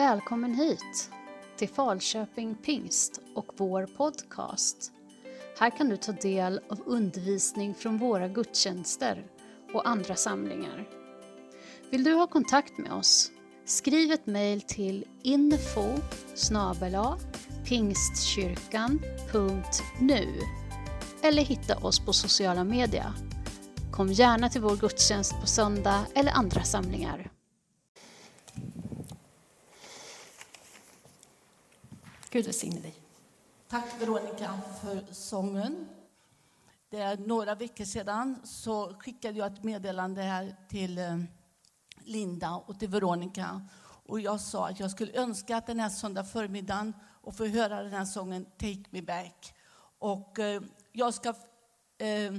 Välkommen hit till Falköping Pingst och vår podcast. Här kan du ta del av undervisning från våra gudstjänster och andra samlingar. Vill du ha kontakt med oss? Skriv ett mejl till info pingstkyrkan.nu eller hitta oss på sociala medier. Kom gärna till vår gudstjänst på söndag eller andra samlingar. Gud välsigne dig. Tack Veronica för sången. Det är några veckor sedan så skickade jag ett meddelande här till eh, Linda och till Veronica. Och jag sa att jag skulle önska att den här söndag förmiddagen och få höra den här sången Take me back. Och eh, jag ska eh,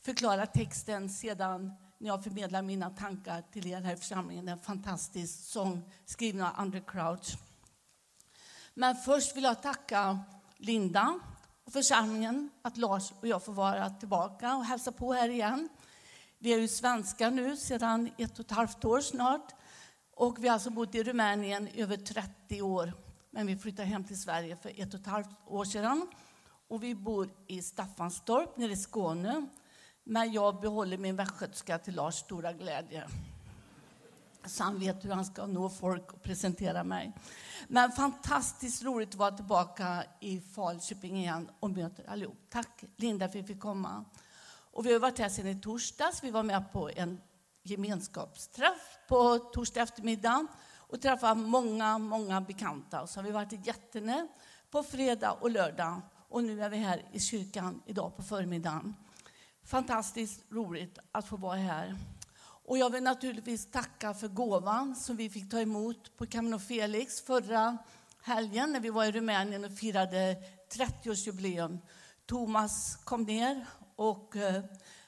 förklara texten sedan när jag förmedlar mina tankar till er här i församlingen. En fantastisk sång skriven av Andrew Crouch. Men först vill jag tacka Linda och församlingen att Lars och jag får vara tillbaka och hälsa på här igen. Vi är ju svenskar nu sedan ett och ett halvt år snart. Och vi har alltså bott i Rumänien i över 30 år. Men vi flyttade hem till Sverige för ett och ett halvt år sedan. Och vi bor i Staffanstorp nere i Skåne. Men jag behåller min västgötska till Lars stora glädje. Så han vet hur han ska nå folk och presentera mig. Men fantastiskt roligt att vara tillbaka i Falköping igen och möta allihop. Tack Linda för att vi fick komma. Och vi har varit här sedan i torsdags. Vi var med på en gemenskapsträff på torsdag eftermiddag och träffade många, många bekanta. Och så har vi varit i Jättene på fredag och lördag. Och nu är vi här i kyrkan idag på förmiddagen. Fantastiskt roligt att få vara här. Och jag vill naturligtvis tacka för gåvan som vi fick ta emot på Camino Felix förra helgen när vi var i Rumänien och firade 30-årsjubileum. Thomas kom ner och eh,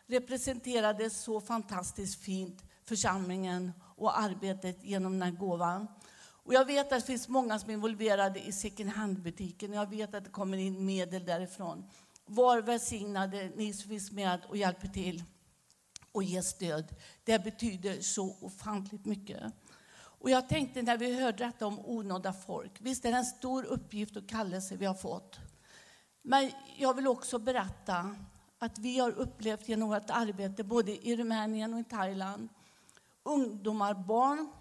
representerade så fantastiskt fint församlingen och arbetet genom den här gåvan. Och jag vet att det finns många som är involverade i second hand-butiken. Jag vet att det kommer in medel därifrån. Var välsignade ni som finns med och hjälper till och ge stöd. Det betyder så ofantligt mycket. Och jag tänkte när vi hörde detta om onådda folk, visst är det en stor uppgift och kallelse vi har fått. Men jag vill också berätta att vi har upplevt genom vårt arbete både i Rumänien och i Thailand ungdomar, barn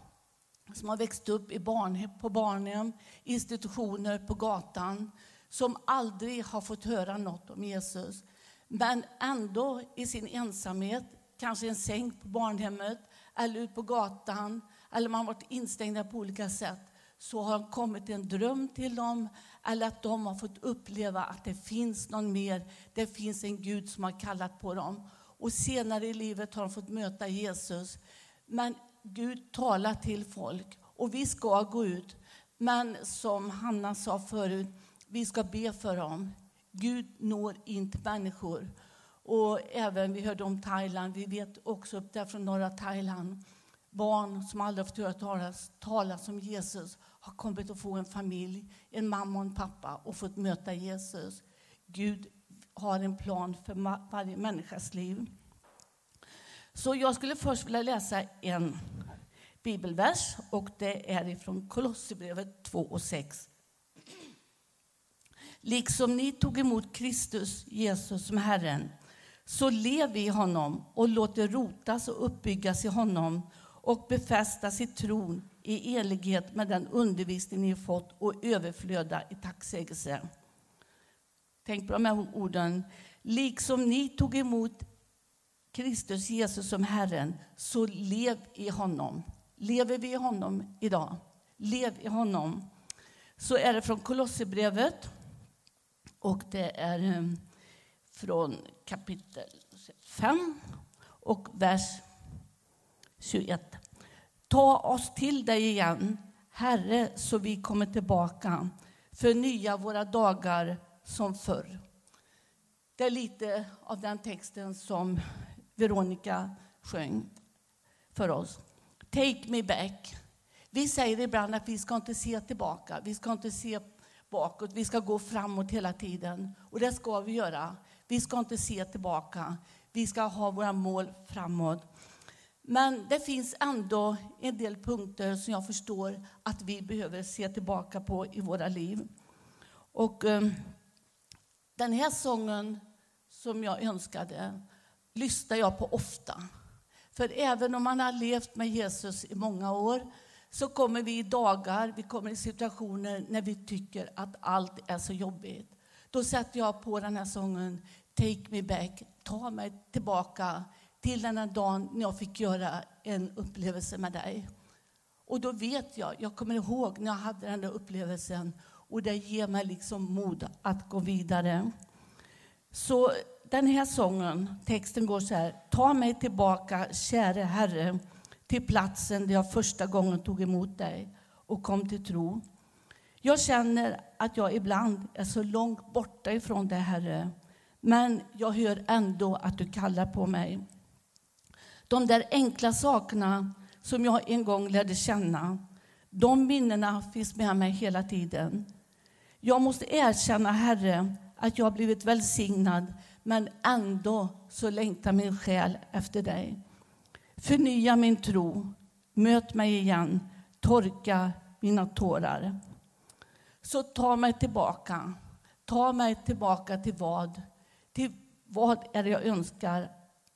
som har växt upp i barnhem, på barnhem, institutioner, på gatan som aldrig har fått höra något om Jesus men ändå i sin ensamhet, kanske en säng på barnhemmet eller ut på gatan eller man har varit instängda på olika sätt så har kommit en dröm till dem eller att de har fått uppleva att det finns någon mer. Det finns en Gud som har kallat på dem. Och senare i livet har de fått möta Jesus. Men Gud talar till folk och vi ska gå ut. Men som Hanna sa förut, vi ska be för dem. Gud når in till människor. Och även, vi hörde om Thailand, vi vet också där från norra Thailand, barn som aldrig fått höra talas, talas om Jesus har kommit att få en familj, en mamma och en pappa och fått möta Jesus. Gud har en plan för varje människas liv. Så jag skulle först vilja läsa en bibelvers och det är ifrån Kolosserbrevet 2 och 6. Liksom ni tog emot Kristus, Jesus, som Herren, så lev i honom och låt det rotas och uppbyggas i honom och befästas i tron i enlighet med den undervisning ni fått och överflöda i tacksägelse. Tänk på de här orden. Liksom ni tog emot Kristus Jesus som Herren, så lev i honom. Lever vi i honom idag? Lev i honom. Så är det från Kolosserbrevet och det är eh, från kapitel 5 och vers 21. Ta oss till dig igen, Herre, så vi kommer tillbaka. Förnya våra dagar som förr. Det är lite av den texten som Veronica sjöng för oss. Take me back. Vi säger ibland att vi ska inte se tillbaka, vi ska inte se bakåt, vi ska gå framåt hela tiden. Och det ska vi göra. Vi ska inte se tillbaka, vi ska ha våra mål framåt. Men det finns ändå en del punkter som jag förstår att vi behöver se tillbaka på i våra liv. Och eh, den här sången som jag önskade lyssnar jag på ofta. För även om man har levt med Jesus i många år så kommer vi i dagar, vi kommer i situationer när vi tycker att allt är så jobbigt. Då sätter jag på den här sången Take me back, ta mig tillbaka till den där dagen när jag fick göra en upplevelse med dig. Och då vet jag, jag kommer ihåg när jag hade den där upplevelsen och det ger mig liksom mod att gå vidare. Så den här sången, texten går så här. Ta mig tillbaka, käre Herre, till platsen där jag första gången tog emot dig och kom till tro. Jag känner att jag ibland är så långt borta ifrån dig, Herre. Men jag hör ändå att du kallar på mig. De där enkla sakerna som jag en gång lärde känna, de minnena finns med mig hela tiden. Jag måste erkänna, Herre, att jag har blivit välsignad men ändå så längtar min själ efter dig. Förnya min tro, möt mig igen, torka mina tårar. Så ta mig tillbaka. Ta mig tillbaka till vad? Till vad är det jag önskar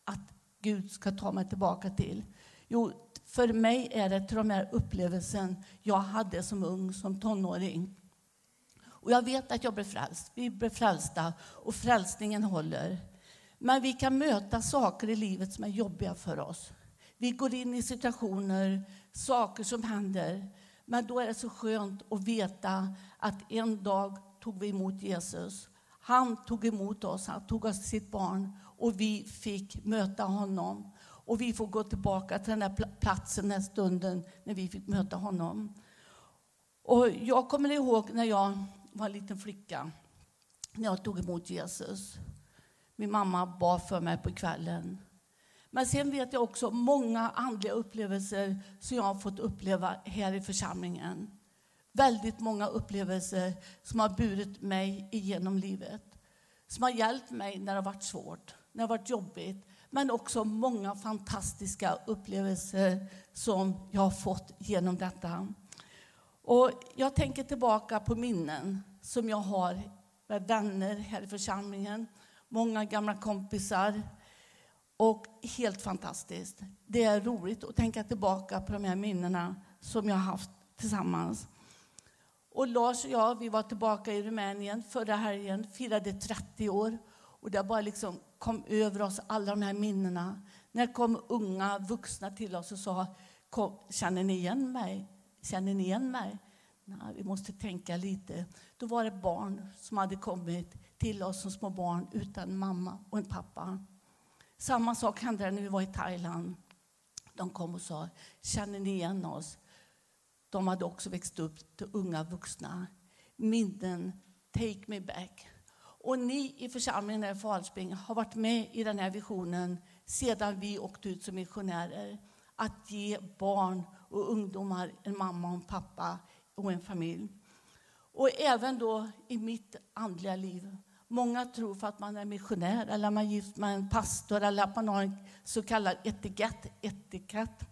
att Gud ska ta mig tillbaka till? Jo, för mig är det till de här upplevelsen jag hade som ung, som tonåring. Och jag vet att jag blev frälst. Vi blev frälsta och frälsningen håller. Men vi kan möta saker i livet som är jobbiga för oss. Vi går in i situationer, saker som händer. Men då är det så skönt att veta att en dag tog vi emot Jesus. Han tog emot oss, han tog oss sitt barn och vi fick möta honom. Och vi får gå tillbaka till den där platsen, den stunden när vi fick möta honom. Och jag kommer ihåg när jag var en liten flicka när jag tog emot Jesus. Min mamma bad för mig på kvällen. Men sen vet jag också många andliga upplevelser som jag har fått uppleva här i församlingen. Väldigt många upplevelser som har burit mig igenom livet. Som har hjälpt mig när det har varit svårt, när det har varit jobbigt. Men också många fantastiska upplevelser som jag har fått genom detta. Och jag tänker tillbaka på minnen som jag har med vänner här i församlingen, många gamla kompisar. Och helt fantastiskt. Det är roligt att tänka tillbaka på de här minnena som jag har haft tillsammans. Och Lars och jag vi var tillbaka i Rumänien förra helgen, firade 30 år. Och det bara liksom kom över oss, alla de här minnena. När kom unga vuxna till oss och sa, känner ni igen mig? Känner ni igen mig? Nej, vi måste tänka lite. Då var det barn som hade kommit till oss som små barn utan mamma och en pappa. Samma sak hände när vi var i Thailand. De kom och sa, känner ni igen oss? De hade också växt upp till unga vuxna. Minnen, take me back. Och ni i församlingen i Falspring har varit med i den här visionen sedan vi åkte ut som missionärer. Att ge barn och ungdomar en mamma och en pappa och en familj. Och även då i mitt andliga liv. Många tror för att man är missionär eller man är gift med en pastor eller att man har en så kallad etikett, etikett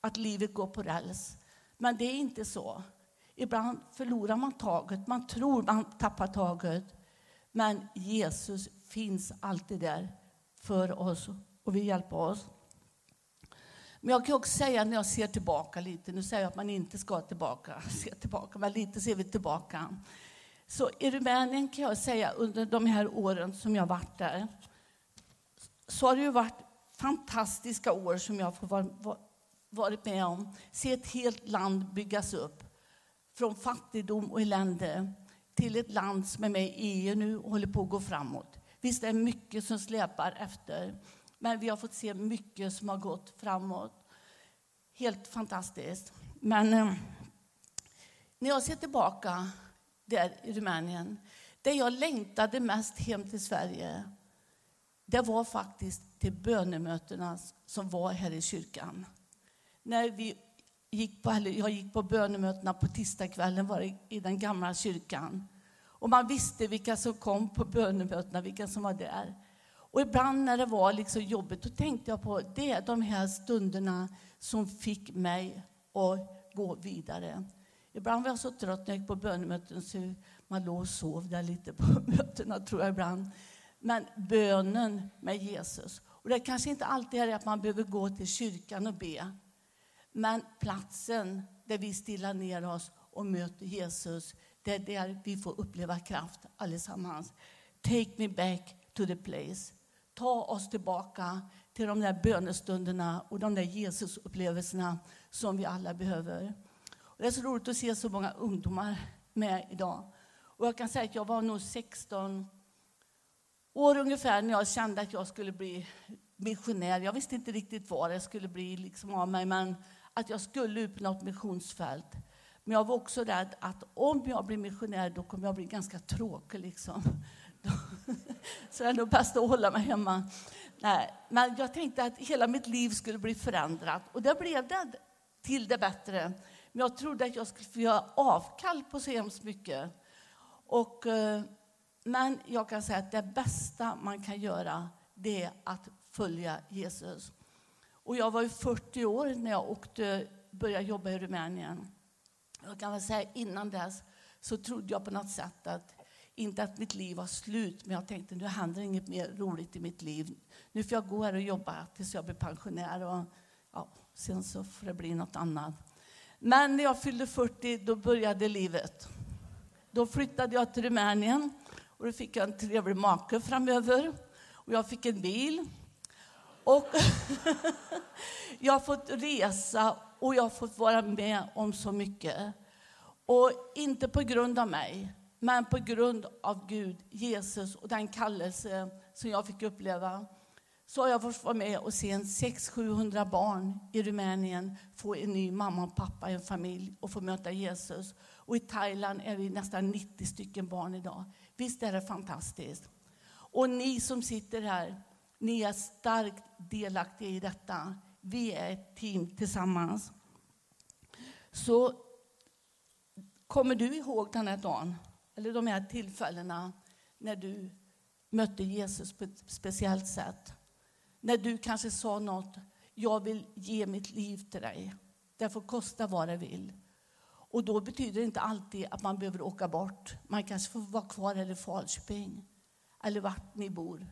att livet går på räls. Men det är inte så. Ibland förlorar man taget, man tror man tappar taget. Men Jesus finns alltid där för oss och vill hjälpa oss. Men jag kan också säga när jag ser tillbaka lite, nu säger jag att man inte ska tillbaka, se tillbaka, men lite ser vi tillbaka. Så i Rumänien kan jag säga under de här åren som jag varit där, så har det ju varit fantastiska år som jag har varit med om. Se ett helt land byggas upp från fattigdom och elände till ett land som är med i EU nu och håller på att gå framåt. Visst är det mycket som släpar efter. Men vi har fått se mycket som har gått framåt. Helt fantastiskt. Men eh, när jag ser tillbaka där i Rumänien, det jag längtade mest hem till Sverige, det var faktiskt till bönemötena som var här i kyrkan. När vi gick på, jag gick på bönemötena på tisdagskvällen var det i den gamla kyrkan. Och man visste vilka som kom på bönemötena, vilka som var där. Och ibland när det var liksom jobbigt, då tänkte jag på det är de här stunderna som fick mig att gå vidare. Ibland var jag så trött när jag gick på bönemöten så man låg och sov där lite på mötena, tror jag ibland. Men bönen med Jesus. Och det kanske inte alltid är att man behöver gå till kyrkan och be. Men platsen där vi stillar ner oss och möter Jesus, det är där vi får uppleva kraft allesammans. Take me back to the place. Ta oss tillbaka till de där bönestunderna och de där Jesusupplevelserna som vi alla behöver. Och det är så roligt att se så många ungdomar med idag. Och jag kan säga att jag var nog 16 år ungefär när jag kände att jag skulle bli missionär. Jag visste inte riktigt vad det skulle bli liksom av mig, men att jag skulle ut på något missionsfält. Men jag var också rädd att om jag blir missionär då kommer jag bli ganska tråkig. Liksom. Så det är nog bäst att hålla mig hemma. Nej, men jag tänkte att hela mitt liv skulle bli förändrat. Och det blev det till det bättre. Men jag trodde att jag skulle få göra avkall på så hemskt mycket. Och, eh, men jag kan säga att det bästa man kan göra det är att följa Jesus. Och jag var ju 40 år när jag åkte, började jobba i Rumänien. Jag kan väl säga innan dess så trodde jag på något sätt att inte att mitt liv var slut, men jag tänkte nu händer inget mer roligt i mitt liv. Nu får jag gå här och jobba tills jag blir pensionär och ja, sen så får det bli något annat. Men när jag fyllde 40 då började livet. Då flyttade jag till Rumänien och då fick jag en trevlig make framöver. Och jag fick en bil. Och jag har fått resa och jag har fått vara med om så mycket. Och inte på grund av mig, men på grund av Gud, Jesus och den kallelse som jag fick uppleva så har jag fått vara med och se 600-700 barn i Rumänien få en ny mamma och pappa, en familj och få möta Jesus. Och i Thailand är vi nästan 90 stycken barn idag. Visst är det fantastiskt? Och ni som sitter här, ni är starkt delaktiga i detta. Vi är ett team tillsammans. Så kommer du ihåg den här dagen, eller de här tillfällena när du mötte Jesus på ett speciellt sätt? När du kanske sa något, jag vill ge mitt liv till dig. Det får kosta vad det vill. Och då betyder det inte alltid att man behöver åka bort. Man kanske får vara kvar här i Falköping eller vart ni bor.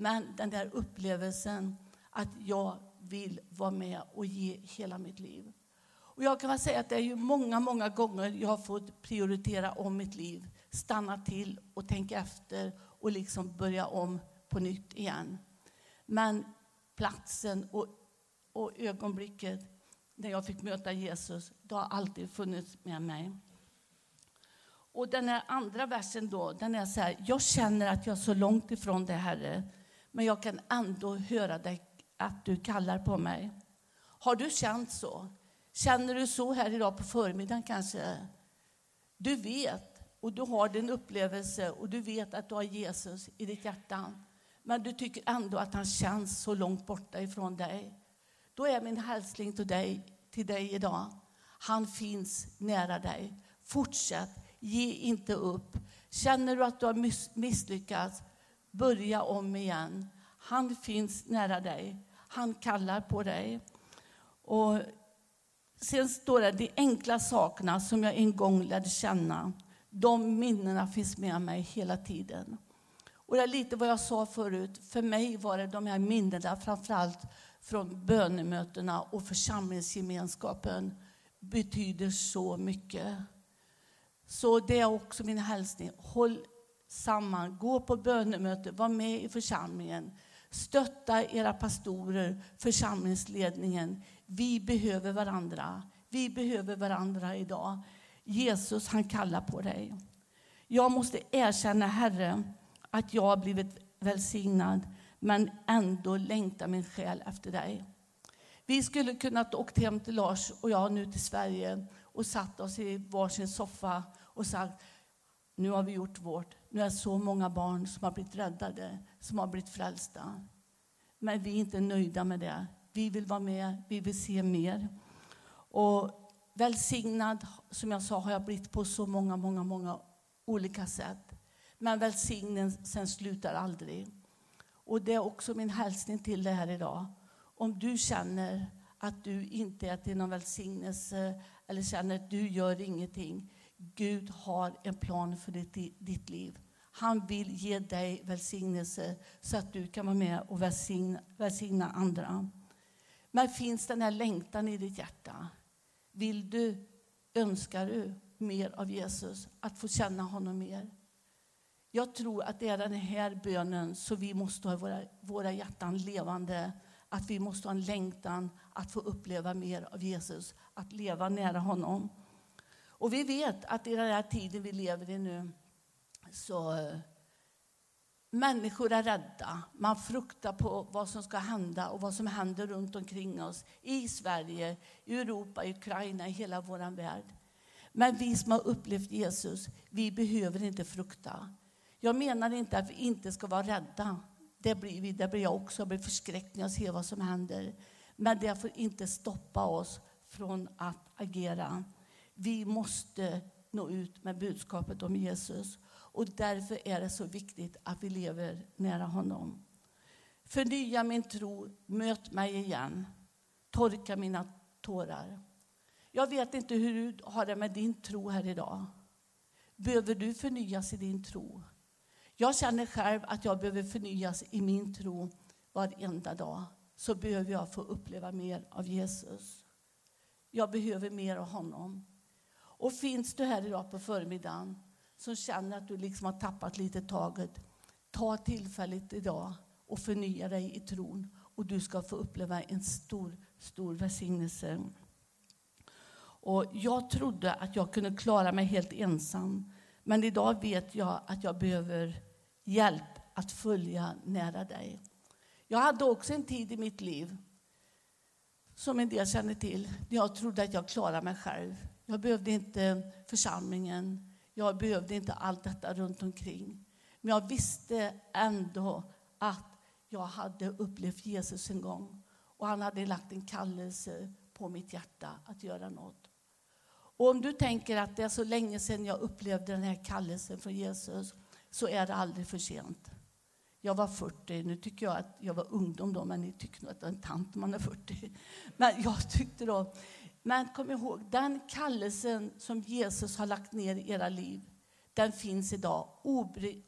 Men den där upplevelsen att jag vill vara med och ge hela mitt liv. Och jag kan säga att det är ju många, många gånger jag har fått prioritera om mitt liv, stanna till och tänka efter och liksom börja om på nytt igen. Men platsen och, och ögonblicket när jag fick möta Jesus, det har alltid funnits med mig. Och den här andra versen då, den är så här, jag känner att jag är så långt ifrån dig Herre, men jag kan ändå höra dig, att du kallar på mig. Har du känt så? Känner du så här idag på förmiddagen kanske? Du vet och du har din upplevelse och du vet att du har Jesus i ditt hjärta. Men du tycker ändå att han känns så långt borta ifrån dig. Då är min hälsning till dig, till dig idag. Han finns nära dig. Fortsätt, ge inte upp. Känner du att du har misslyckats, börja om igen. Han finns nära dig. Han kallar på dig. Och sen står det de enkla sakerna som jag en gång lärde känna. De minnena finns med mig hela tiden. Och det är lite vad jag sa förut. För mig var det de här minnena, framförallt från bönemötena och församlingsgemenskapen, betyder så mycket. Så det är också min hälsning. Håll samman, gå på bönemöte, var med i församlingen. Stötta era pastorer, församlingsledningen. Vi behöver varandra. Vi behöver varandra idag. Jesus, han kallar på dig. Jag måste erkänna, Herre, att jag har blivit välsignad men ändå längtar min själ efter dig. Vi skulle kunnat åkt hem till Lars och jag nu till Sverige och satt oss i varsin soffa och sagt nu har vi gjort vårt. Nu är det så många barn som har blivit räddade, som har blivit frälsta. Men vi är inte nöjda med det. Vi vill vara med, vi vill se mer. Och välsignad, som jag sa, har jag blivit på så många, många, många olika sätt. Men välsignelsen slutar aldrig. Och det är också min hälsning till dig här idag. Om du känner att du inte är till någon välsignelse eller känner att du gör ingenting. Gud har en plan för ditt, ditt liv. Han vill ge dig välsignelse så att du kan vara med och välsigna, välsigna andra. Men finns den här längtan i ditt hjärta? Vill du, önskar du mer av Jesus? Att få känna honom mer? Jag tror att det är den här bönen som vi måste ha i våra, våra hjärtan levande. Att vi måste ha en längtan att få uppleva mer av Jesus, att leva nära honom. Och vi vet att i den här tiden vi lever i nu så människor är rädda. Man fruktar på vad som ska hända och vad som händer runt omkring oss i Sverige, i Europa, i Ukraina, i hela vår värld. Men vi som har upplevt Jesus, vi behöver inte frukta. Jag menar inte att vi inte ska vara rädda. Det blir, vi, det blir jag också. Jag blir förskräckt när jag ser vad som händer. Men det får inte stoppa oss från att agera. Vi måste nå ut med budskapet om Jesus. Och därför är det så viktigt att vi lever nära honom. Förnya min tro, möt mig igen. Torka mina tårar. Jag vet inte hur du har det med din tro här idag. Behöver du förnyas i din tro? Jag känner själv att jag behöver förnyas i min tro varenda dag. Så behöver jag få uppleva mer av Jesus. Jag behöver mer av honom. Och finns du här idag på förmiddagen som känner att du liksom har tappat lite taget, ta tillfället idag och förnya dig i tron. Och du ska få uppleva en stor, stor välsignelse. Och jag trodde att jag kunde klara mig helt ensam. Men idag vet jag att jag behöver hjälp att följa nära dig. Jag hade också en tid i mitt liv, som en del känner till, när jag trodde att jag klarade mig själv. Jag behövde inte församlingen, jag behövde inte allt detta runt omkring. Men jag visste ändå att jag hade upplevt Jesus en gång och han hade lagt en kallelse på mitt hjärta att göra något. Och om du tänker att det är så länge sedan jag upplevde den här kallelsen från Jesus så är det aldrig för sent. Jag var 40, nu tycker jag att jag var ungdom då, men ni tycker nog att jag är en tant man är 40. Men jag tyckte då, men kom ihåg, den kallelsen som Jesus har lagt ner i era liv, den finns idag.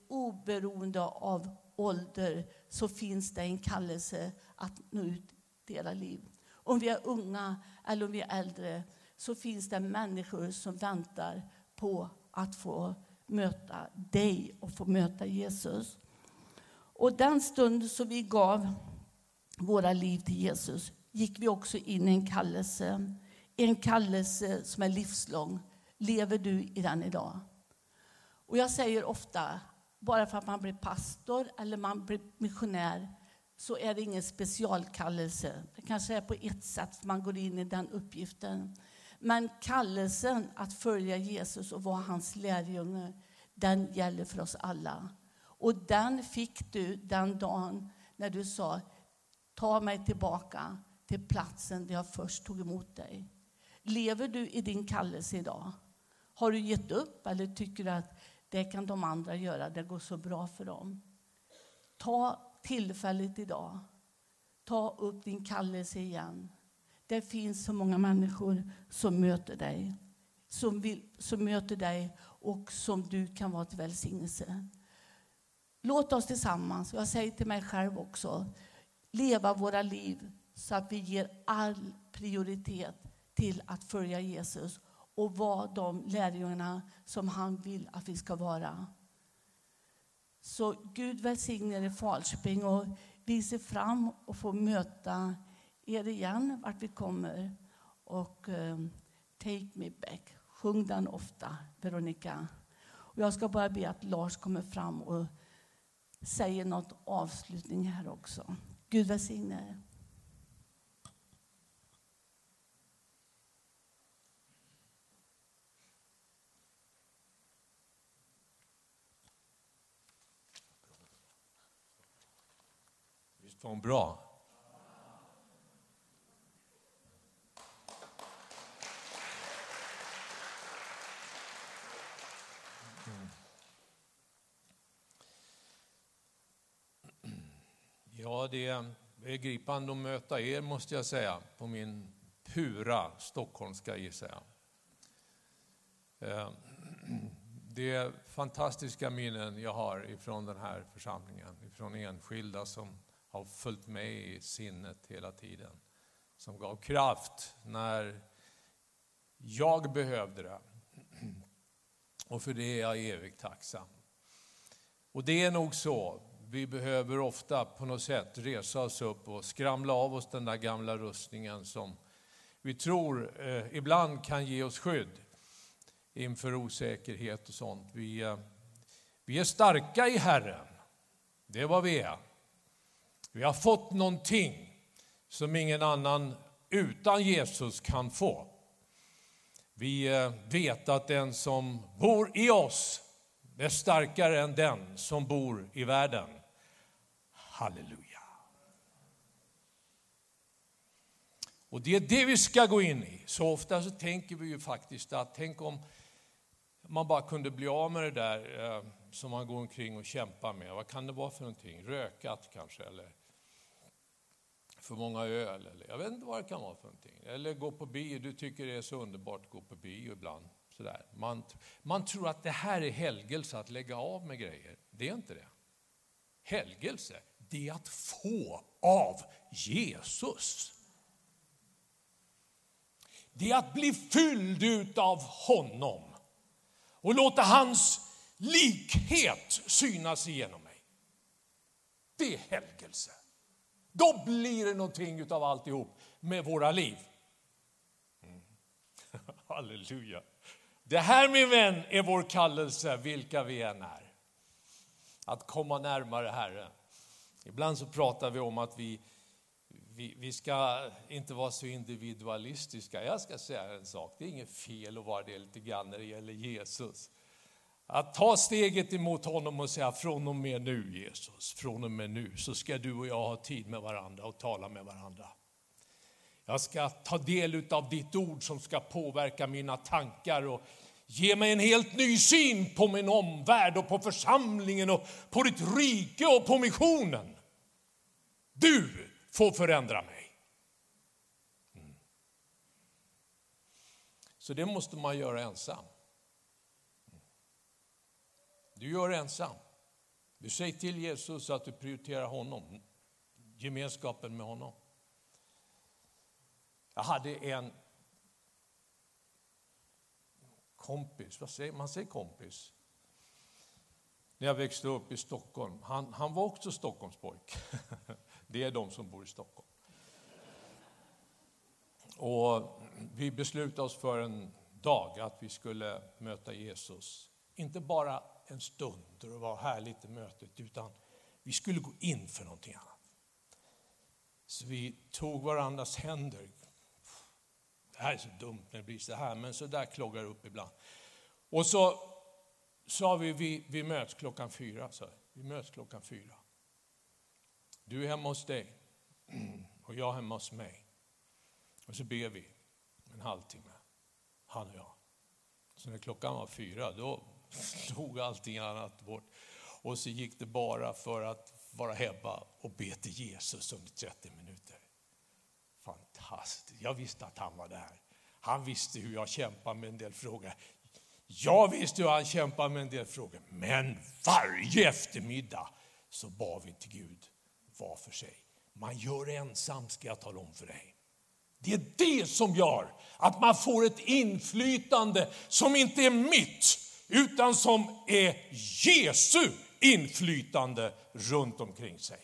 Oberoende av ålder så finns det en kallelse att nå ut i era liv. Om vi är unga eller om vi är äldre så finns det människor som väntar på att få möta dig och få möta Jesus. Och den stund som vi gav våra liv till Jesus gick vi också in i en kallelse. En kallelse som är livslång. Lever du i den idag? Och jag säger ofta, bara för att man blir pastor eller man blir missionär så är det ingen specialkallelse. Det kanske är på ett sätt man går in i den uppgiften. Men kallelsen att följa Jesus och vara hans lärjunge, den gäller för oss alla. Och den fick du den dagen när du sa, ta mig tillbaka till platsen där jag först tog emot dig. Lever du i din kallelse idag? Har du gett upp eller tycker du att det kan de andra göra, det går så bra för dem? Ta tillfället idag. Ta upp din kallelse igen. Det finns så många människor som möter dig. Som, vill, som möter dig och som du kan vara till välsignelse. Låt oss tillsammans, och jag säger till mig själv också, leva våra liv så att vi ger all prioritet till att följa Jesus och vara de lärjungarna som han vill att vi ska vara. Så Gud välsigne er i Falköping och vi ser fram att få möta er igen vart vi kommer. Och um, Take me back, sjung den ofta, Veronica. Och jag ska bara be att Lars kommer fram och säger något avslutning här också. Gud välsigne er. Som bra? Mm. Ja, det är gripande att möta er, måste jag säga, på min pura stockholmska, gissar jag. Eh, det är fantastiska minnen jag har ifrån den här församlingen, ifrån enskilda som har följt med i sinnet hela tiden. Som gav kraft när jag behövde det. Och för det är jag evigt tacksam. Och det är nog så, vi behöver ofta på något sätt resa oss upp och skramla av oss den där gamla rustningen som vi tror eh, ibland kan ge oss skydd inför osäkerhet och sånt. Vi, eh, vi är starka i Herren, det är vad vi är. Vi har fått någonting som ingen annan utan Jesus kan få. Vi eh, vet att den som bor i oss är starkare än den som bor i världen. Halleluja. Och det är det vi ska gå in i. Så ofta så tänker vi ju faktiskt att tänk om man bara kunde bli av med det där eh, som man går omkring och kämpar med. Vad kan det vara för någonting? Rökat kanske, eller för många öl, eller jag vet inte vad det kan vara för någonting. Eller gå på bio, du tycker det är så underbart att gå på bio ibland. Sådär. Man, man tror att det här är helgelse, att lägga av med grejer. Det är inte det. Helgelse, det är att få av Jesus. Det är att bli fylld av honom och låta hans likhet synas igenom mig. Det är helgelse. Då blir det någonting av alltihop med våra liv. Mm. Halleluja. Det här, min vän, är vår kallelse, vilka vi än är. Att komma närmare Herren. Ibland så pratar vi om att vi, vi, vi, ska inte vara så individualistiska. Jag ska säga en sak, det är inget fel att vara det lite grann när det gäller Jesus. Att ta steget emot honom och säga från och med nu Jesus, från och med nu så ska du och jag ha tid med varandra och tala med varandra. Jag ska ta del av ditt ord som ska påverka mina tankar och ge mig en helt ny syn på min omvärld och på församlingen och på ditt rike och på missionen. Du får förändra mig. Mm. Så det måste man göra ensam. Du gör det ensam. Du säger till Jesus att du prioriterar honom, gemenskapen med honom. Jag hade en kompis, vad säger man? säger kompis. När jag växte upp i Stockholm. Han, han var också Stockholmspojk. Det är de som bor i Stockholm. Och vi beslutade oss för en dag att vi skulle möta Jesus. Inte bara en stund och det var härligt i mötet, utan vi skulle gå in för någonting annat. Så vi tog varandras händer. Det här är så dumt när det blir så här, men så där kloggar det upp ibland. Och så sa vi, vi, vi möts klockan fyra. Så vi möts klockan fyra. Du är hemma hos dig och jag hemma hos mig. Och så ber vi en halvtimme, han och jag. Så när klockan var fyra, då slog allting annat bort. Och så gick det bara för att vara hemma och be till Jesus under 30 minuter. Fantastiskt. Jag visste att han var där. Han visste hur jag kämpade med en del frågor. Jag visste hur han kämpade med en del frågor. Men varje eftermiddag så bad vi till Gud var för sig. Man gör det ensam, ska jag tala om för dig. Det är det som gör att man får ett inflytande som inte är mitt, utan som är Jesu inflytande runt omkring sig.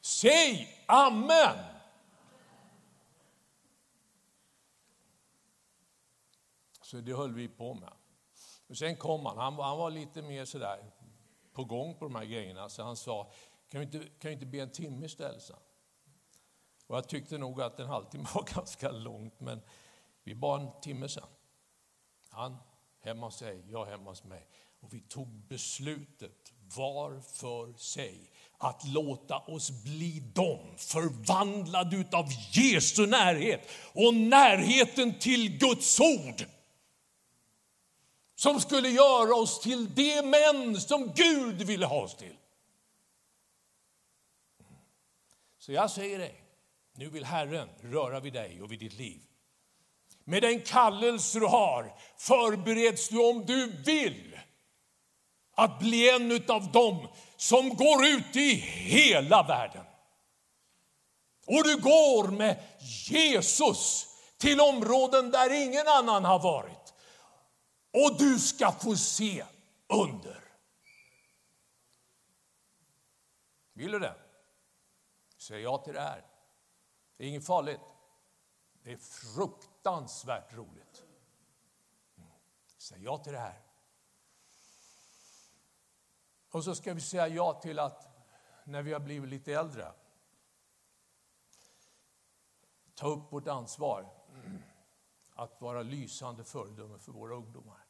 Säg amen! Så det höll vi på med. Och sen kom han, han, han var lite mer sådär på gång på de här grejerna, så han sa, kan vi inte, kan vi inte be en timme istället? Och jag tyckte nog att en halvtimme var ganska långt, men vi bad en timme sen. Han hemma hos dig, jag hemma hos mig. Och vi tog beslutet var för sig att låta oss bli dem, förvandlade utav Jesu närhet och närheten till Guds ord. Som skulle göra oss till de män som Gud ville ha oss till. Så jag säger dig, nu vill Herren röra vid dig och vid ditt liv. Med den kallelse du har förbereds du om du vill att bli en av dem som går ut i hela världen. Och du går med Jesus till områden där ingen annan har varit. Och du ska få se under. Vill du det? Säg ja till det här. Det är inget farligt. Det är fruktansvärt roligt. Mm. Säg ja till det här. Och så ska vi säga ja till att när vi har blivit lite äldre ta upp vårt ansvar att vara lysande föredöme för våra ungdomar.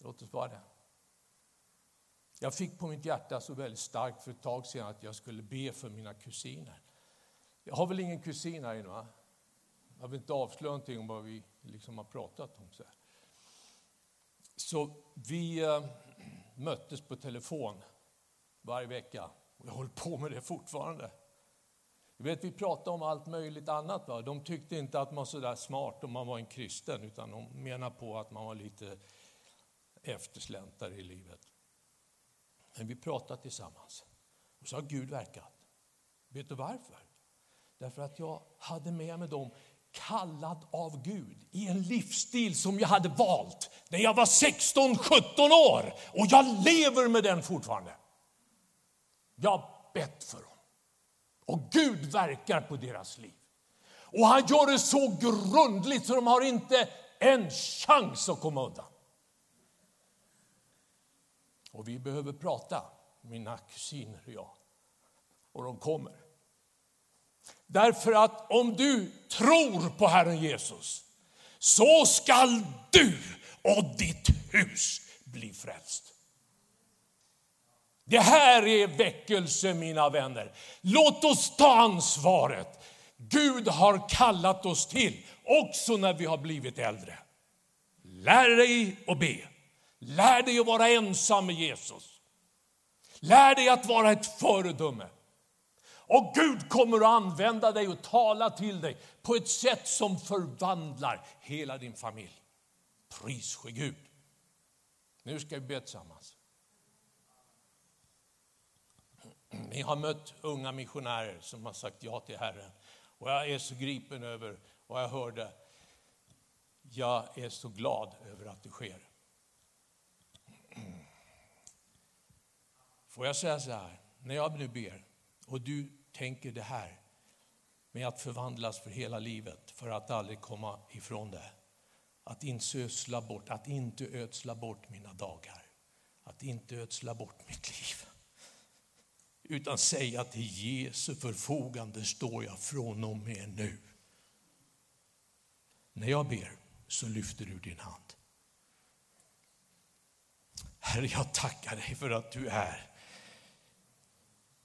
Låt oss vara det. Jag fick på mitt hjärta så väldigt starkt för ett tag sedan att jag skulle be för mina kusiner. Jag har väl ingen kusin här inne? Va? Jag vill inte avslöja någonting om vad vi liksom har pratat om. Så, här. så vi äh, möttes på telefon varje vecka och jag håller på med det fortfarande. Du vet, vi pratade om allt möjligt annat. Va? De tyckte inte att man var så där smart om man var en kristen utan de menade på att man var lite eftersläntare i livet. Men vi pratade tillsammans och så har Gud verkat. Vet du varför? Därför att jag hade med mig dem kallad av Gud i en livsstil som jag hade valt när jag var 16-17 år. Och jag lever med den fortfarande. Jag har bett för dem. Och Gud verkar på deras liv. Och han gör det så grundligt så de har inte en chans att komma undan. Och vi behöver prata, mina kusiner och jag. Och de kommer. Därför att om du tror på Herren Jesus så skall du och ditt hus bli frälst. Det här är väckelse, mina vänner. Låt oss ta ansvaret. Gud har kallat oss till, också när vi har blivit äldre. Lär dig att be. Lär dig att vara ensam med Jesus. Lär dig att vara ett föredöme. Och Gud kommer att använda dig och tala till dig på ett sätt som förvandlar hela din familj. Pris ske Gud. Nu ska vi be tillsammans. Ni har mött unga missionärer som har sagt ja till Herren. Och jag är så gripen över vad jag hörde. Jag är så glad över att det sker. Får jag säga så här, när jag nu ber och du tänker det här med att förvandlas för hela livet, för att aldrig komma ifrån det. Att inte ödsla bort, att inte ödsla bort mina dagar, att inte ödsla bort mitt liv. Utan säga till Jesu förfogande står jag från och med nu. När jag ber så lyfter du din hand. Herre, jag tackar dig för att du är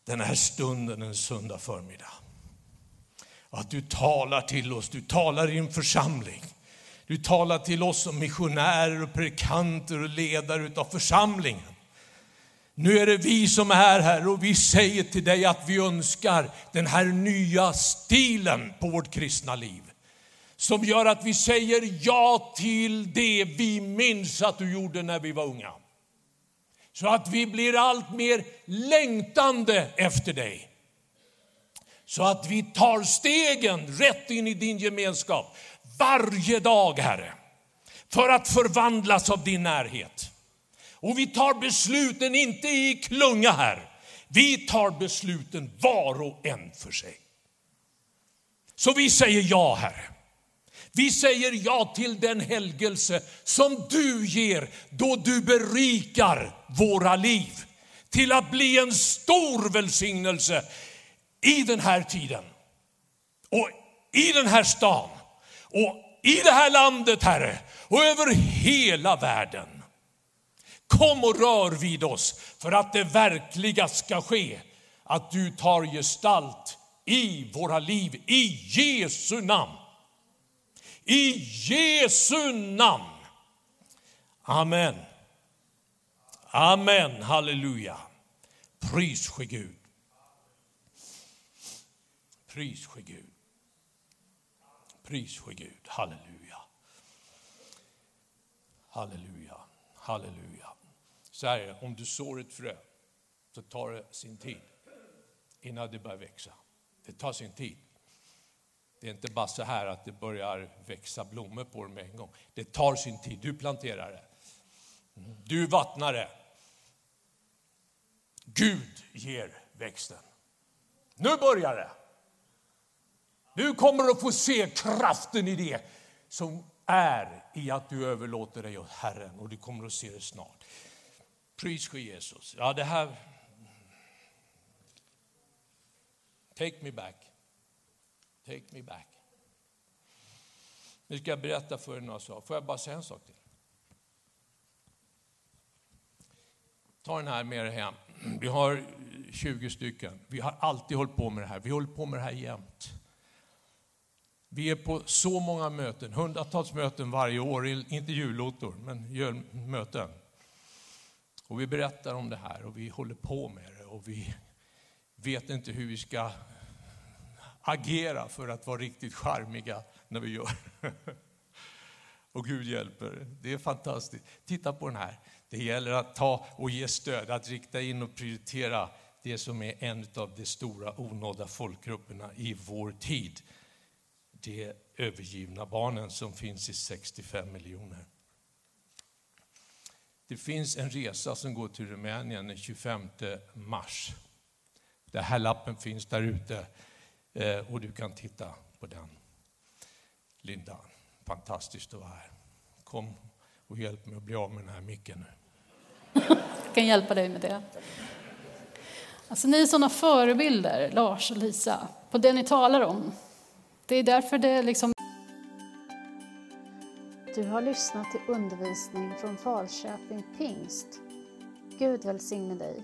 den här stunden en söndag förmiddag. att du talar till oss, du talar i en församling. Du talar till oss som missionärer och predikanter och ledare av församlingen. Nu är det vi som är här och vi säger till dig att vi önskar den här nya stilen på vårt kristna liv. Som gör att vi säger ja till det vi minns att du gjorde när vi var unga. Så att vi blir allt mer längtande efter dig. Så att vi tar stegen rätt in i din gemenskap varje dag, Herre. För att förvandlas av din närhet. Och vi tar besluten inte i klunga här. Vi tar besluten var och en för sig. Så vi säger ja, Herre. Vi säger ja till den helgelse som du ger då du berikar våra liv till att bli en stor välsignelse i den här tiden och i den här stan och i det här landet, Herre, och över hela världen. Kom och rör vid oss för att det verkliga ska ske, att du tar gestalt i våra liv, i Jesu namn. I Jesu namn. Amen. Amen, halleluja. Pris ske Gud. Pris ske Gud. Pris ske Gud. Halleluja. Halleluja. Halleluja. Så här är det, om du sår ett frö så tar det sin tid innan det börjar växa. Det tar sin tid. Det är inte bara så här att det börjar växa blommor på dem med en gång. Det tar sin tid. Du planterar det. Du vattnar det. Gud ger växten. Nu börjar det. Du kommer att få se kraften i det som är i att du överlåter dig åt Herren och du kommer att se det snart. Pris ske Jesus. Ja, det här... Take me back. Take me back. Nu ska jag berätta för er några saker. Får jag bara säga en sak till? Ta den här med er hem. Vi har 20 stycken. Vi har alltid hållit på med det här. Vi håller på med det här jämt. Vi är på så många möten, hundratals möten varje år, inte julotor, men möten. Och vi berättar om det här och vi håller på med det och vi vet inte hur vi ska agera för att vara riktigt charmiga när vi gör Och Gud hjälper. Det är fantastiskt. Titta på den här. Det gäller att ta och ge stöd, att rikta in och prioritera det som är en av de stora onådda folkgrupperna i vår tid. De övergivna barnen som finns i 65 miljoner. Det finns en resa som går till Rumänien den 25 mars. Den här lappen finns där ute och du kan titta på den. Linda, fantastiskt att vara här. Kom och hjälp mig att bli av med den här micken nu. Jag kan hjälpa dig med det. Alltså, ni är sådana förebilder, Lars och Lisa, på det ni talar om. Det är därför det liksom... Du har lyssnat till undervisning från Falköping Pingst. Gud välsigne dig.